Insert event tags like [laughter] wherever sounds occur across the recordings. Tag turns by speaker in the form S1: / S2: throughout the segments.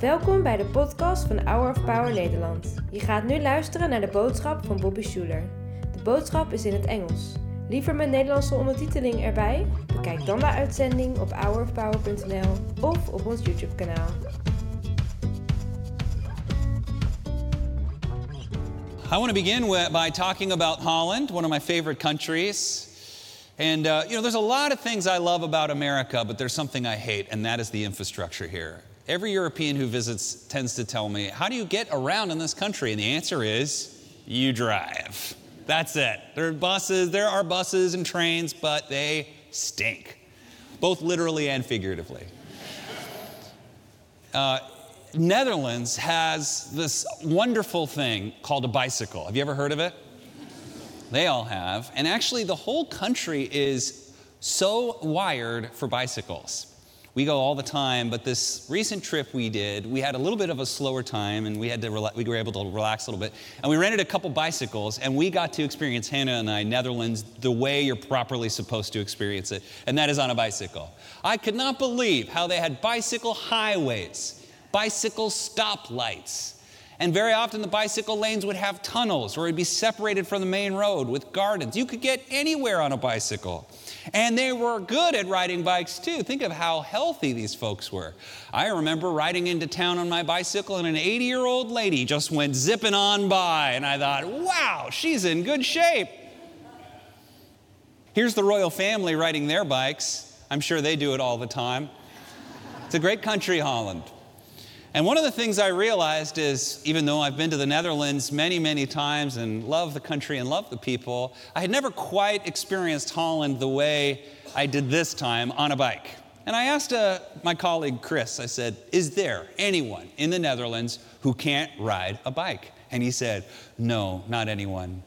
S1: Welkom bij de podcast van Hour of Power Nederland. Je gaat nu luisteren naar de boodschap van Bobby Schuler. De boodschap is in het Engels. Liever met Nederlandse ondertiteling erbij? Bekijk dan de uitzending op hourofpower.nl of op ons YouTube kanaal.
S2: I want to begin with, by talking about Holland, one of my favorite countries. And, uh, you know, there's a lot of things I love about America, but there's something I hate, and that is the infrastructure here. Every European who visits tends to tell me, How do you get around in this country? And the answer is, You drive. That's it. There are buses, there are buses and trains, but they stink, both literally and figuratively. Uh, Netherlands has this wonderful thing called a bicycle. Have you ever heard of it? They all have. And actually, the whole country is so wired for bicycles. We go all the time, but this recent trip we did, we had a little bit of a slower time and we, had to rela- we were able to relax a little bit. And we rented a couple bicycles and we got to experience, Hannah and I, Netherlands the way you're properly supposed to experience it, and that is on a bicycle. I could not believe how they had bicycle highways, bicycle stoplights. And very often the bicycle lanes would have tunnels or it'd be separated from the main road with gardens. You could get anywhere on a bicycle. And they were good at riding bikes too. Think of how healthy these folks were. I remember riding into town on my bicycle and an 80 year old lady just went zipping on by. And I thought, wow, she's in good shape. Here's the royal family riding their bikes. I'm sure they do it all the time. It's a great country, Holland. And one of the things I realized is, even though I've been to the Netherlands many, many times and love the country and love the people, I had never quite experienced Holland the way I did this time on a bike. And I asked uh, my colleague Chris, I said, Is there anyone in the Netherlands who can't ride a bike? And he said, No, not anyone.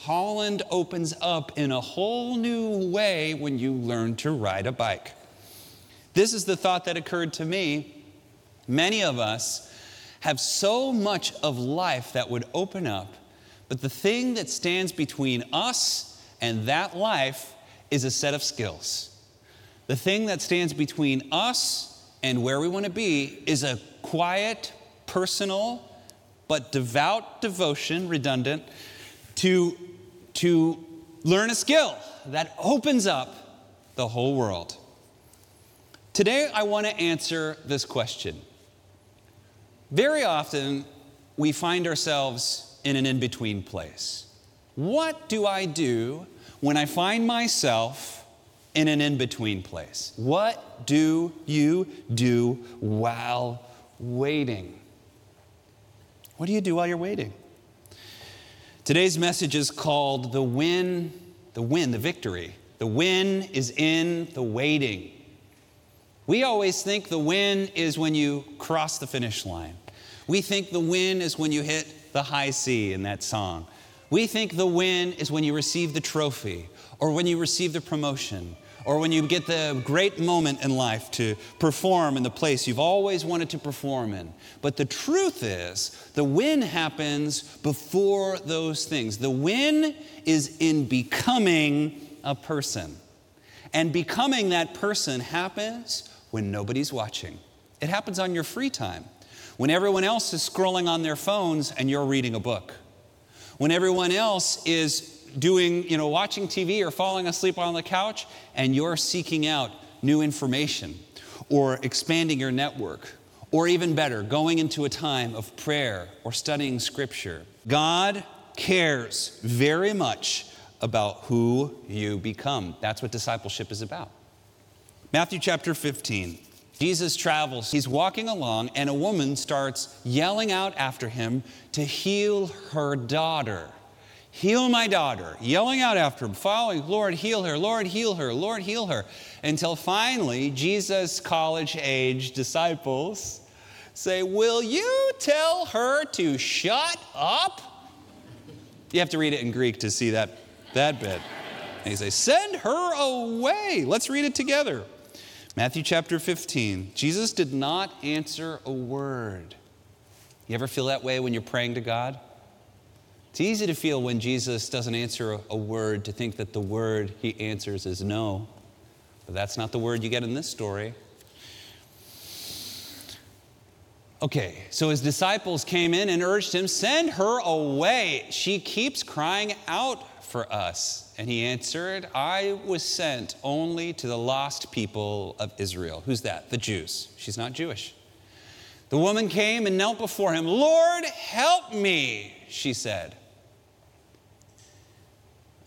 S2: Holland opens up in a whole new way when you learn to ride a bike. This is the thought that occurred to me Many of us have so much of life that would open up, but the thing that stands between us and that life is a set of skills. The thing that stands between us and where we want to be is a quiet, personal, but devout devotion, redundant, to, to learn a skill that opens up the whole world. Today, I want to answer this question very often, we find ourselves in an in between place. What do I do when I find myself in an in between place? What do you do while waiting? What do you do while you're waiting? Today's message is called The Win, the Win, the Victory. The win is in the waiting. We always think the win is when you cross the finish line. We think the win is when you hit the high C in that song. We think the win is when you receive the trophy or when you receive the promotion or when you get the great moment in life to perform in the place you've always wanted to perform in. But the truth is, the win happens before those things. The win is in becoming a person. And becoming that person happens when nobody's watching. It happens on your free time. When everyone else is scrolling on their phones and you're reading a book. When everyone else is doing, you know, watching TV or falling asleep on the couch and you're seeking out new information or expanding your network or even better, going into a time of prayer or studying scripture. God cares very much about who you become. That's what discipleship is about. Matthew chapter 15. Jesus travels. He's walking along, and a woman starts yelling out after him to heal her daughter. Heal my daughter. Yelling out after him, following, Lord, heal her, Lord, heal her, Lord, heal her. Until finally, Jesus' college age disciples say, Will you tell her to shut up? You have to read it in Greek to see that, that bit. And he says, Send her away. Let's read it together. Matthew chapter 15. Jesus did not answer a word. You ever feel that way when you're praying to God? It's easy to feel when Jesus doesn't answer a, word to think that the word he answers is no. But that's not the word you get in this story. Okay, so his disciples came in and urged him, Send her away. She keeps crying out for us. And he answered, I was sent only to the lost people of Israel. Who's that? The Jews. She's not Jewish. The woman came and knelt before him. Lord, help me, she said.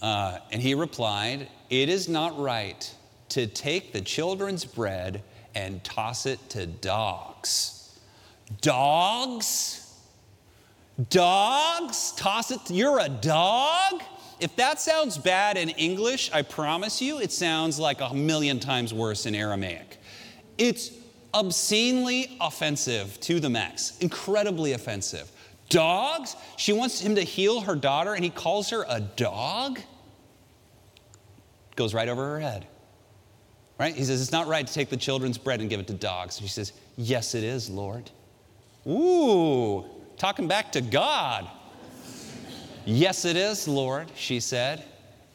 S2: Uh, and he replied, It is not right to take the children's bread and toss it to dogs. Dogs? Dogs? Toss it? You're a dog? If that sounds bad in English, I promise you it sounds like a million times worse in Aramaic. It's obscenely offensive to the max, incredibly offensive. Dogs? She wants him to heal her daughter and he calls her a dog? Goes right over her head. Right? He says, It's not right to take the children's bread and give it to dogs. She says, Yes, it is, Lord. Ooh, talking back to God. Yes, it is, Lord, she said.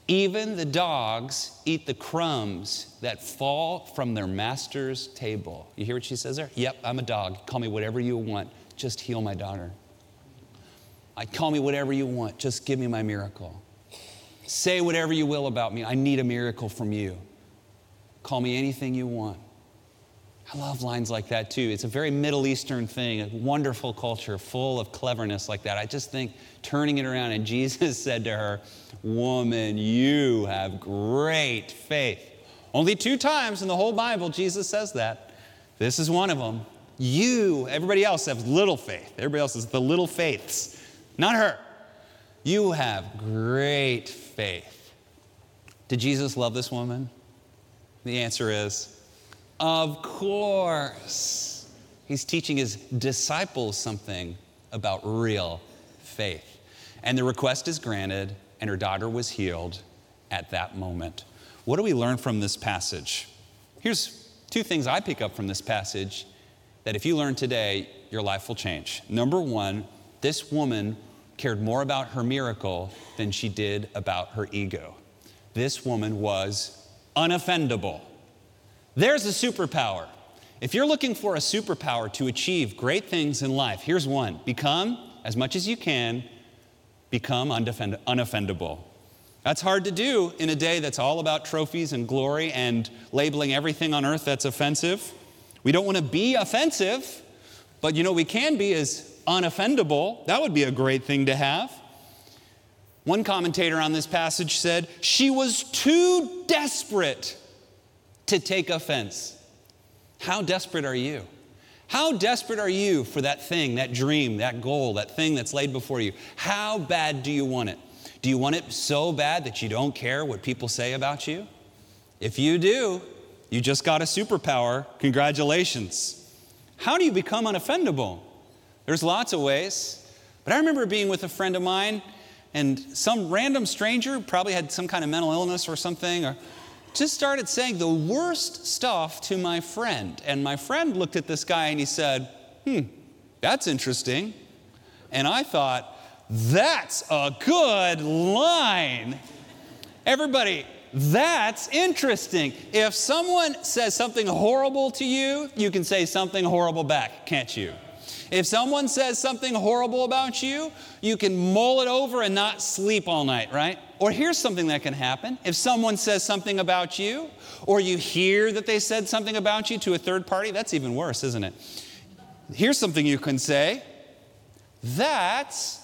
S2: Even the dogs eat the crumbs that fall from their master's table. You hear what she says there? Yep, I'm a dog. Call me whatever you want. Just heal my daughter. I call me whatever you want. Just give me my miracle. Say whatever you will about me. I need a miracle from you. Call me anything you want. I love lines like that too. It's a very Middle Eastern thing, a wonderful culture full of cleverness like that. I just think turning it around, and [laughs] Jesus said to her, Woman, you have great faith. Only two times in the whole Bible, Jesus says that. This is one of them. You, everybody else has little faith. Everybody else has the little faiths, not her. You have great faith. Did Jesus love this woman? The answer is of course. He's teaching his disciples something about real faith. And the request is granted, and her daughter was healed at that moment. What do we learn from this passage? Here's two things I pick up from this passage that if you learn today, your life will change. Number one, this woman cared more about her miracle than she did about her ego. This woman was unoffendable. There's a superpower. If you're looking for a superpower to achieve great things in life, here's one become, as much as you can, become undefend- unoffendable. That's hard to do in a day that's all about trophies and glory and labeling everything on earth that's offensive. We don't want to be offensive, but you know, we can be as unoffendable. That would be a great thing to have. One commentator on this passage said, She was too desperate to take offense. How desperate are you? How desperate are you for that thing, that dream, that goal, that thing that's laid before you? How bad do you want it? Do you want it so bad that you don't care what people say about you? If you do, you just got a superpower. Congratulations. How do you become unoffendable? There's lots of ways. But I remember being with a friend of mine, and some random stranger probably had some kind of mental illness or something, or just started saying the worst stuff to my friend. And my friend looked at this guy and he said, Hmm, that's interesting. And I thought, that's a good line. Everybody, that's interesting. If someone says something horrible to you, you can say something horrible back, can't you? If someone says something horrible about you, you can mull it over and not sleep all night, right? Or here's something that can happen. If someone says something about you, or you hear that they said something about you to a third party, that's even worse, isn't it? Here's something you can say that's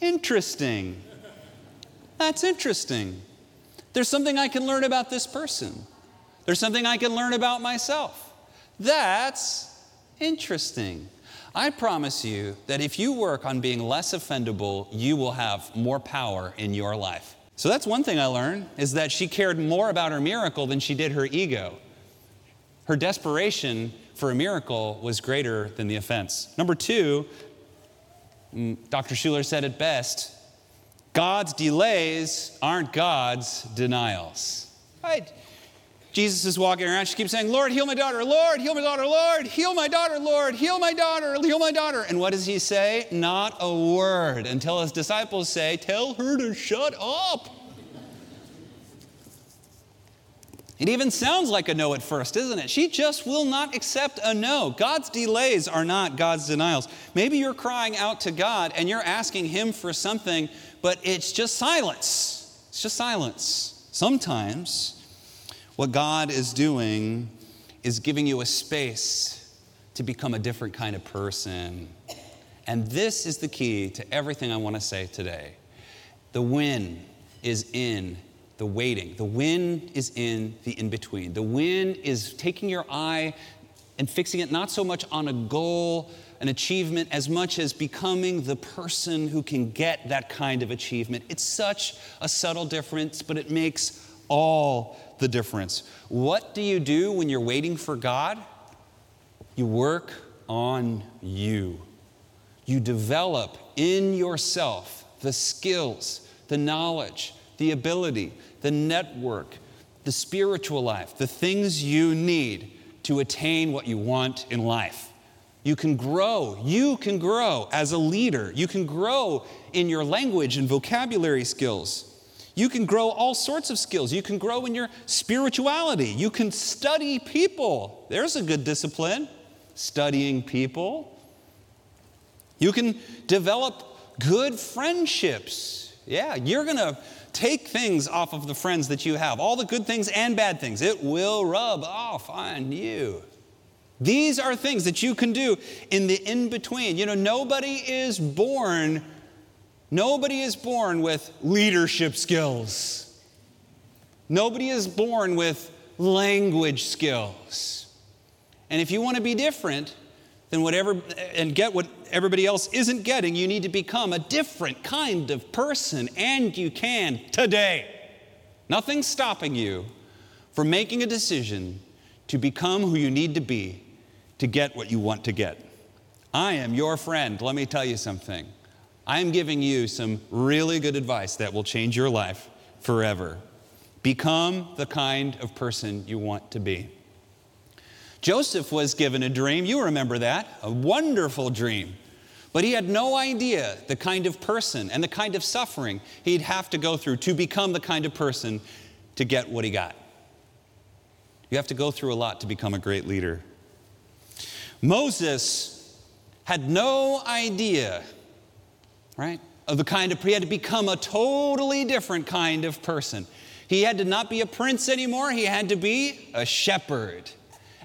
S2: interesting. That's interesting. There's something I can learn about this person. There's something I can learn about myself. That's interesting. I promise you that if you work on being less offendable, you will have more power in your life. So that's one thing I learned is that she cared more about her miracle than she did her ego. Her desperation for a miracle was greater than the offense. Number two, mm, Dr. Schuller said it best God's delays aren't God's denials. Right? Jesus is walking around. She keeps saying, Lord, heal my daughter. Lord, heal my daughter. Lord, heal my daughter. Lord, heal my daughter. Heal my daughter. And what does he say? Not a word until his disciples say, Tell her to shut up. It even sounds like a no at first, isn't it? She just will not accept a no. God's delays are not God's denials. Maybe you're crying out to God and you're asking Him for something, but it's just silence. It's just silence. Sometimes what God is doing is giving you a space to become a different kind of person. And this is the key to everything I want to say today. The win is in the waiting. The win is in the in between. The win is taking your eye and fixing it not so much on a goal, an achievement, as much as becoming the person who can get that kind of achievement. It's such a subtle difference, but it makes all the difference. What do you do when you're waiting for God? You work on you. You develop in yourself the skills, the knowledge, the ability, the network, the spiritual life, the things you need to attain what you want in life. You can grow. You can grow as a leader. You can grow in your language and vocabulary skills. You can grow all sorts of skills. You can grow in your spirituality. You can study people. There's a good discipline, studying people. You can develop good friendships. Yeah, you're going to Take things off of the friends that you have, all the good things and bad things. It will rub off on you. These are things that you can do in the in between. You know, nobody is born nobody is born with leadership skills. Nobody is born with language skills. And if you want to be different, than whatever and get what everybody else isn't getting, you need to become a different kind of person, and you can today. Nothing's stopping you from making a decision to become who you need to be to get what you want to get. I am your friend. Let me tell you something. I am giving you some really good advice that will change your life forever. Become the kind of person you want to be. Joseph was given a dream. You remember that. A wonderful dream. But he had no idea the kind of person and the kind of suffering he'd have to go through to become the kind of person to get what he got. You have to go through a lot to become a great leader. Moses had no idea, right, of the kind of, he had to become a totally different kind of person. He had to not be a prince anymore, he had to be a shepherd.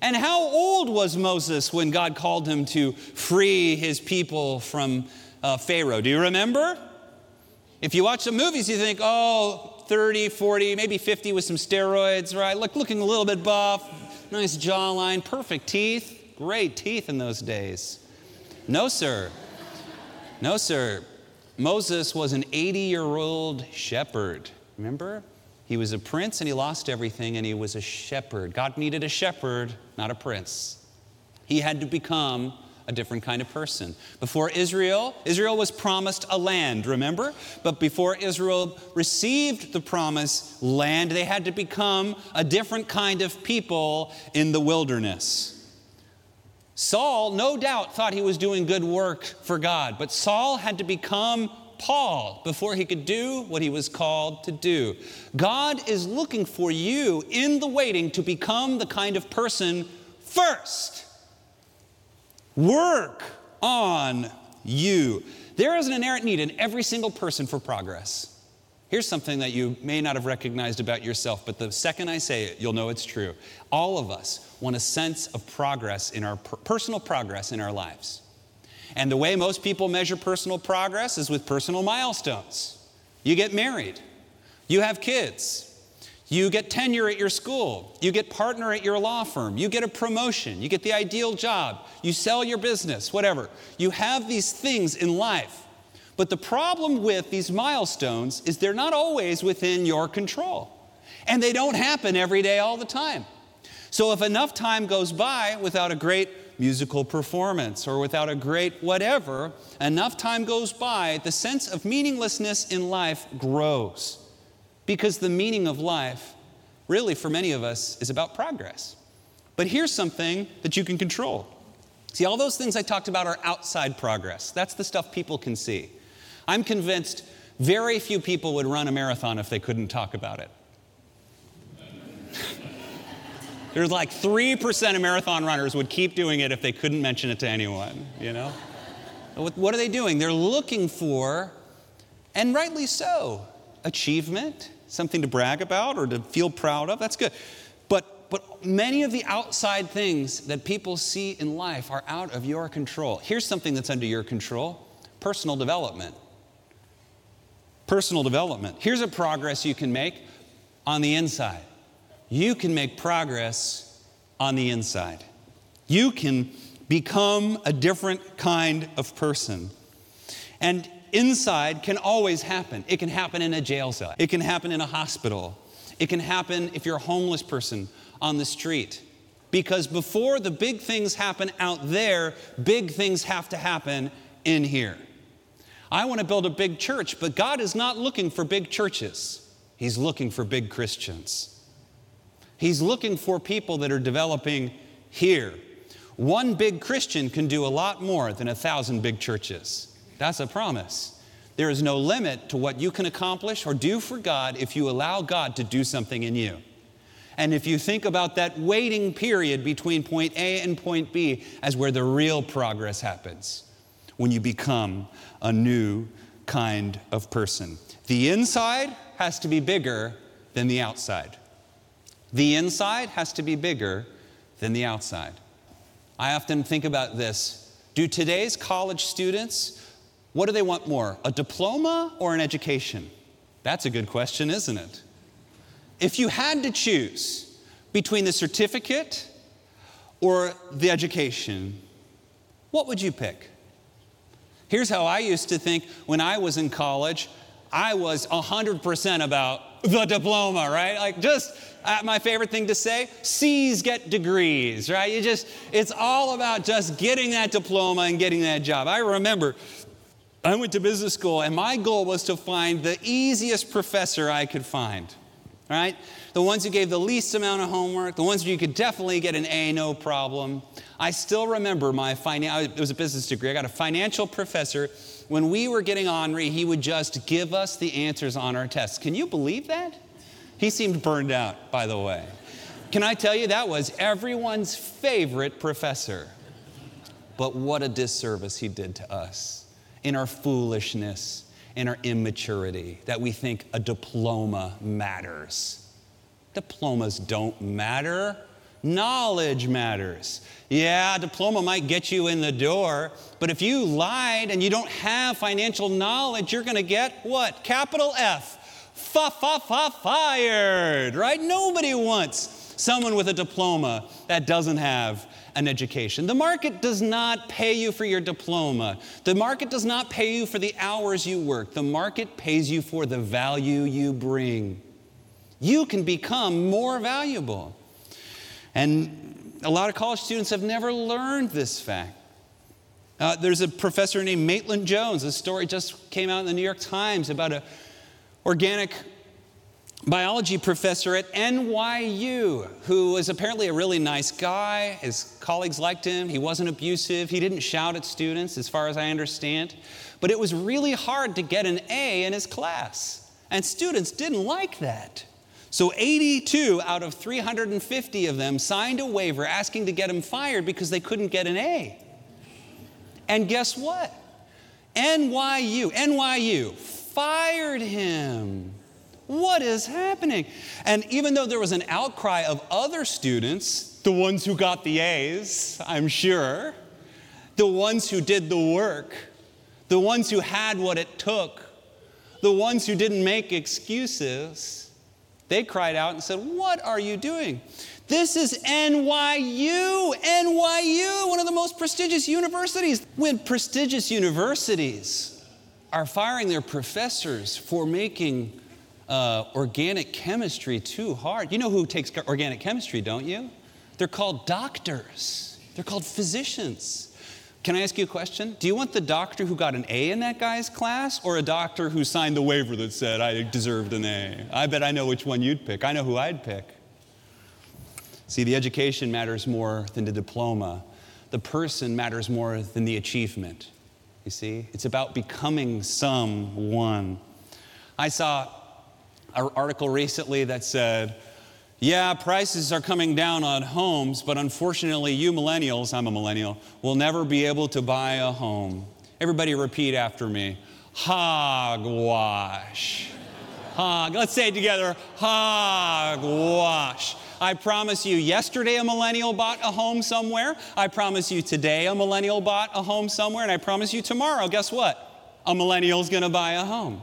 S2: And how old was Moses when God called him to free his people from uh, Pharaoh? Do you remember? If you watch the movies, you think, oh, 30, 40, maybe 50 with some steroids, right? Look, looking a little bit buff, nice jawline, perfect teeth. Great teeth in those days. No, sir. No, sir. Moses was an 80 year old shepherd. Remember? He was a prince and he lost everything and he was a shepherd. God needed a shepherd, not a prince. He had to become a different kind of person. Before Israel, Israel was promised a land, remember? But before Israel received the promised land, they had to become a different kind of people in the wilderness. Saul, no doubt, thought he was doing good work for God, but Saul had to become Paul before he could do what he was called to do. God is looking for you in the waiting to become the kind of person first. Work on you. There is an inherent need in every single person for progress. Here's something that you may not have recognized about yourself, but the second I say it, you'll know it's true. All of us want a sense of progress in our personal progress in our lives. And the way most people measure personal progress is with personal milestones. You get married, you have kids, you get tenure at your school, you get partner at your law firm, you get a promotion, you get the ideal job, you sell your business, whatever. You have these things in life. But the problem with these milestones is they're not always within your control. And they don't happen every day all the time. So if enough time goes by without a great musical performance or without a great whatever, enough time goes by, the sense of meaninglessness in life grows. Because the meaning of life, really, for many of us, is about progress. But here's something that you can control. See, all those things I talked about are outside progress. That's the stuff people can see. I'm convinced very few people would run a marathon if they couldn't talk about it. [laughs] There's like 3% of marathon runners would keep doing it if they couldn't mention it to anyone, you know? What are they doing? They're looking for, and rightly so, achievement, something to brag about or to feel proud of. That's good. But, but many of the outside things that people see in life are out of your control. Here's something that's under your control personal development. Personal development. Here's a progress you can make on the inside. You can make progress on the inside. You can become a different kind of person. And inside can always happen. It can happen in a jail cell, it can happen in a hospital, it can happen if you're a homeless person on the street. Because before the big things happen out there, big things have to happen in here. I want to build a big church, but God is not looking for big churches. He's looking for big Christians. He's looking for people that are developing here. One big Christian can do a lot more than a thousand big churches. That's a promise. There is no limit to what you can accomplish or do for God if you allow God to do something in you. And if you think about that waiting period between point A and point B as where the real progress happens, when you become a new kind of person. The inside has to be bigger than the outside. The inside has to be bigger than the outside. I often think about this. Do today's college students what do they want more, a diploma or an education? That's a good question, isn't it? If you had to choose between the certificate or the education, what would you pick? Here's how I used to think when I was in college. I was 100% about the diploma, right? Like, just uh, my favorite thing to say C's get degrees, right? You just, it's all about just getting that diploma and getting that job. I remember I went to business school, and my goal was to find the easiest professor I could find. Right? The ones who gave the least amount of homework, the ones where you could definitely get an A, no problem. I still remember my financial, it was a business degree. I got a financial professor. When we were getting ornery, he would just give us the answers on our tests. Can you believe that? He seemed burned out, by the way. Can I tell you, that was everyone's favorite professor. But what a disservice he did to us in our foolishness, in our immaturity, that we think a diploma matters. Diplomas don't matter. Knowledge matters. Yeah, a diploma might get you in the door, but if you lied and you don't have financial knowledge, you're going to get what? Capital F. Fa fa fa fired, right? Nobody wants someone with a diploma that doesn't have an education. The market does not pay you for your diploma. The market does not pay you for the hours you work. The market pays you for the value you bring. You can become more valuable. And a lot of college students have never learned this fact. Uh, there's a professor named Maitland Jones. A story just came out in the New York Times about an organic biology professor at NYU who was apparently a really nice guy. His colleagues liked him. He wasn't abusive. He didn't shout at students, as far as I understand. But it was really hard to get an A in his class. And students didn't like that. So 82 out of 350 of them signed a waiver asking to get him fired because they couldn't get an A. And guess what? NYU, NYU fired him what is happening? And even though there was an outcry of other students, the ones who got the A's, I'm sure, the ones who did the work, the ones who had what it took, the ones who didn't make excuses, they cried out and said, What are you doing? This is NYU, NYU, one of the most prestigious universities. When prestigious universities are firing their professors for making uh, organic chemistry too hard. You know who takes organic chemistry, don't you? They're called doctors, they're called physicians. Can I ask you a question? Do you want the doctor who got an A in that guy's class or a doctor who signed the waiver that said I deserved an A? I bet I know which one you'd pick. I know who I'd pick. See, the education matters more than the diploma. The person matters more than the achievement. You see, it's about becoming someone. I saw article recently that said, Yeah, prices are coming down on homes, but unfortunately, you millennials, I'm a millennial, will never be able to buy a home. Everybody repeat after me hogwash. Hog, let's say it together hogwash. I promise you, yesterday a millennial bought a home somewhere. I promise you, today a millennial bought a home somewhere. And I promise you, tomorrow, guess what? A millennial's gonna buy a home.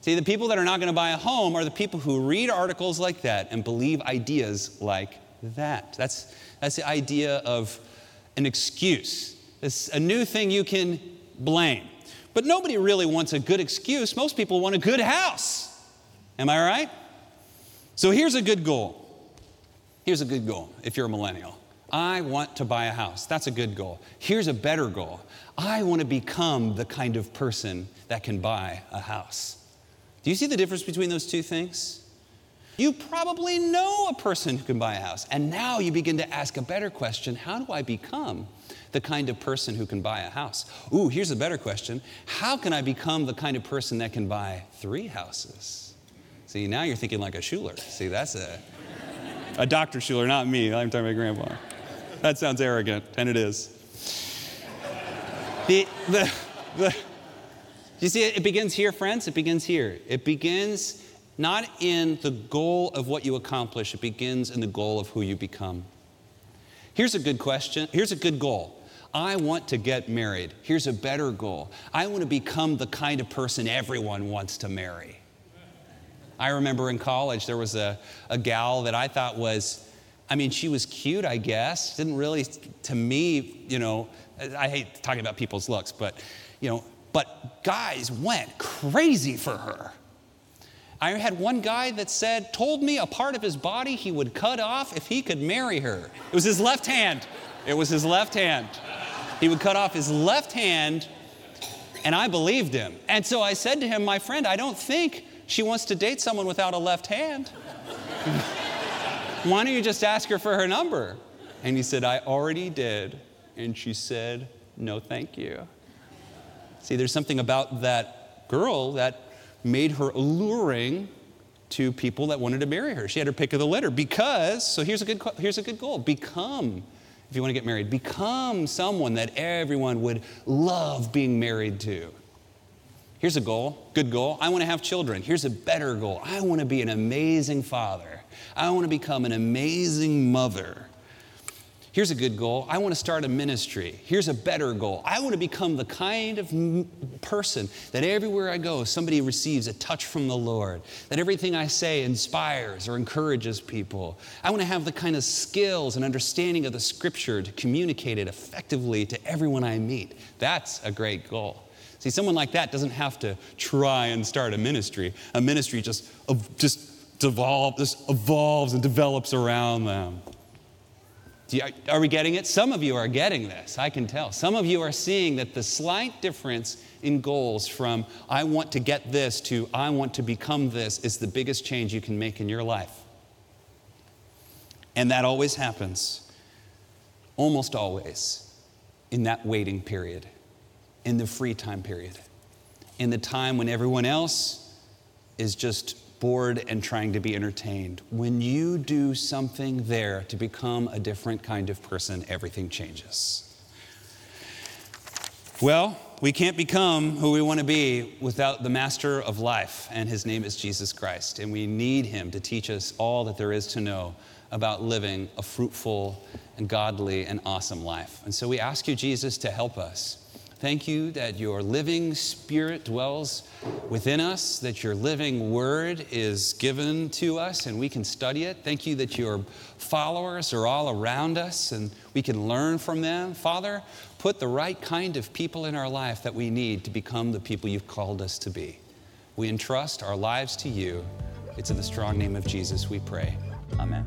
S2: See, the people that are not going to buy a home are the people who read articles like that and believe ideas like that. That's, that's the idea of an excuse. It's a new thing you can blame. But nobody really wants a good excuse. Most people want a good house. Am I right? So here's a good goal. Here's a good goal if you're a millennial. I want to buy a house. That's a good goal. Here's a better goal. I want to become the kind of person that can buy a house. Do you see the difference between those two things? You probably know a person who can buy a house. And now you begin to ask a better question How do I become the kind of person who can buy a house? Ooh, here's a better question How can I become the kind of person that can buy three houses? See, now you're thinking like a Schuller. See, that's a, a Dr. Schuller, not me. I'm talking about grandpa. That sounds arrogant, and it is. The, the, the, you see, it begins here, friends. It begins here. It begins not in the goal of what you accomplish, it begins in the goal of who you become. Here's a good question. Here's a good goal. I want to get married. Here's a better goal. I want to become the kind of person everyone wants to marry. I remember in college there was a, a gal that I thought was, I mean, she was cute, I guess. Didn't really, to me, you know, I hate talking about people's looks, but, you know, but guys went crazy for her. I had one guy that said, told me a part of his body he would cut off if he could marry her. It was his left hand. It was his left hand. He would cut off his left hand, and I believed him. And so I said to him, My friend, I don't think she wants to date someone without a left hand. Why don't you just ask her for her number? And he said, I already did. And she said, No, thank you. See, there's something about that girl that made her alluring to people that wanted to marry her. She had her pick of the litter because, so here's a good, here's a good goal become, if you want to get married, become someone that everyone would love being married to. Here's a goal, good goal. I want to have children. Here's a better goal. I want to be an amazing father. I want to become an amazing mother. Here's a good goal. I want to start a ministry. Here's a better goal. I want to become the kind of person that everywhere I go, somebody receives a touch from the Lord, that everything I say inspires or encourages people. I want to have the kind of skills and understanding of the scripture to communicate it effectively to everyone I meet. That's a great goal. See, someone like that doesn't have to try and start a ministry. A ministry just, just devolve, just evolves and develops around them. You, are we getting it? Some of you are getting this, I can tell. Some of you are seeing that the slight difference in goals from I want to get this to I want to become this is the biggest change you can make in your life. And that always happens, almost always, in that waiting period, in the free time period, in the time when everyone else is just bored and trying to be entertained. When you do something there to become a different kind of person, everything changes. Well, we can't become who we want to be without the master of life, and his name is Jesus Christ. And we need him to teach us all that there is to know about living a fruitful and godly and awesome life. And so we ask you, Jesus, to help us Thank you that your living spirit dwells within us, that your living word is given to us and we can study it. Thank you that your followers are all around us and we can learn from them. Father, put the right kind of people in our life that we need to become the people you've called us to be. We entrust our lives to you. It's in the strong name of Jesus we pray. Amen.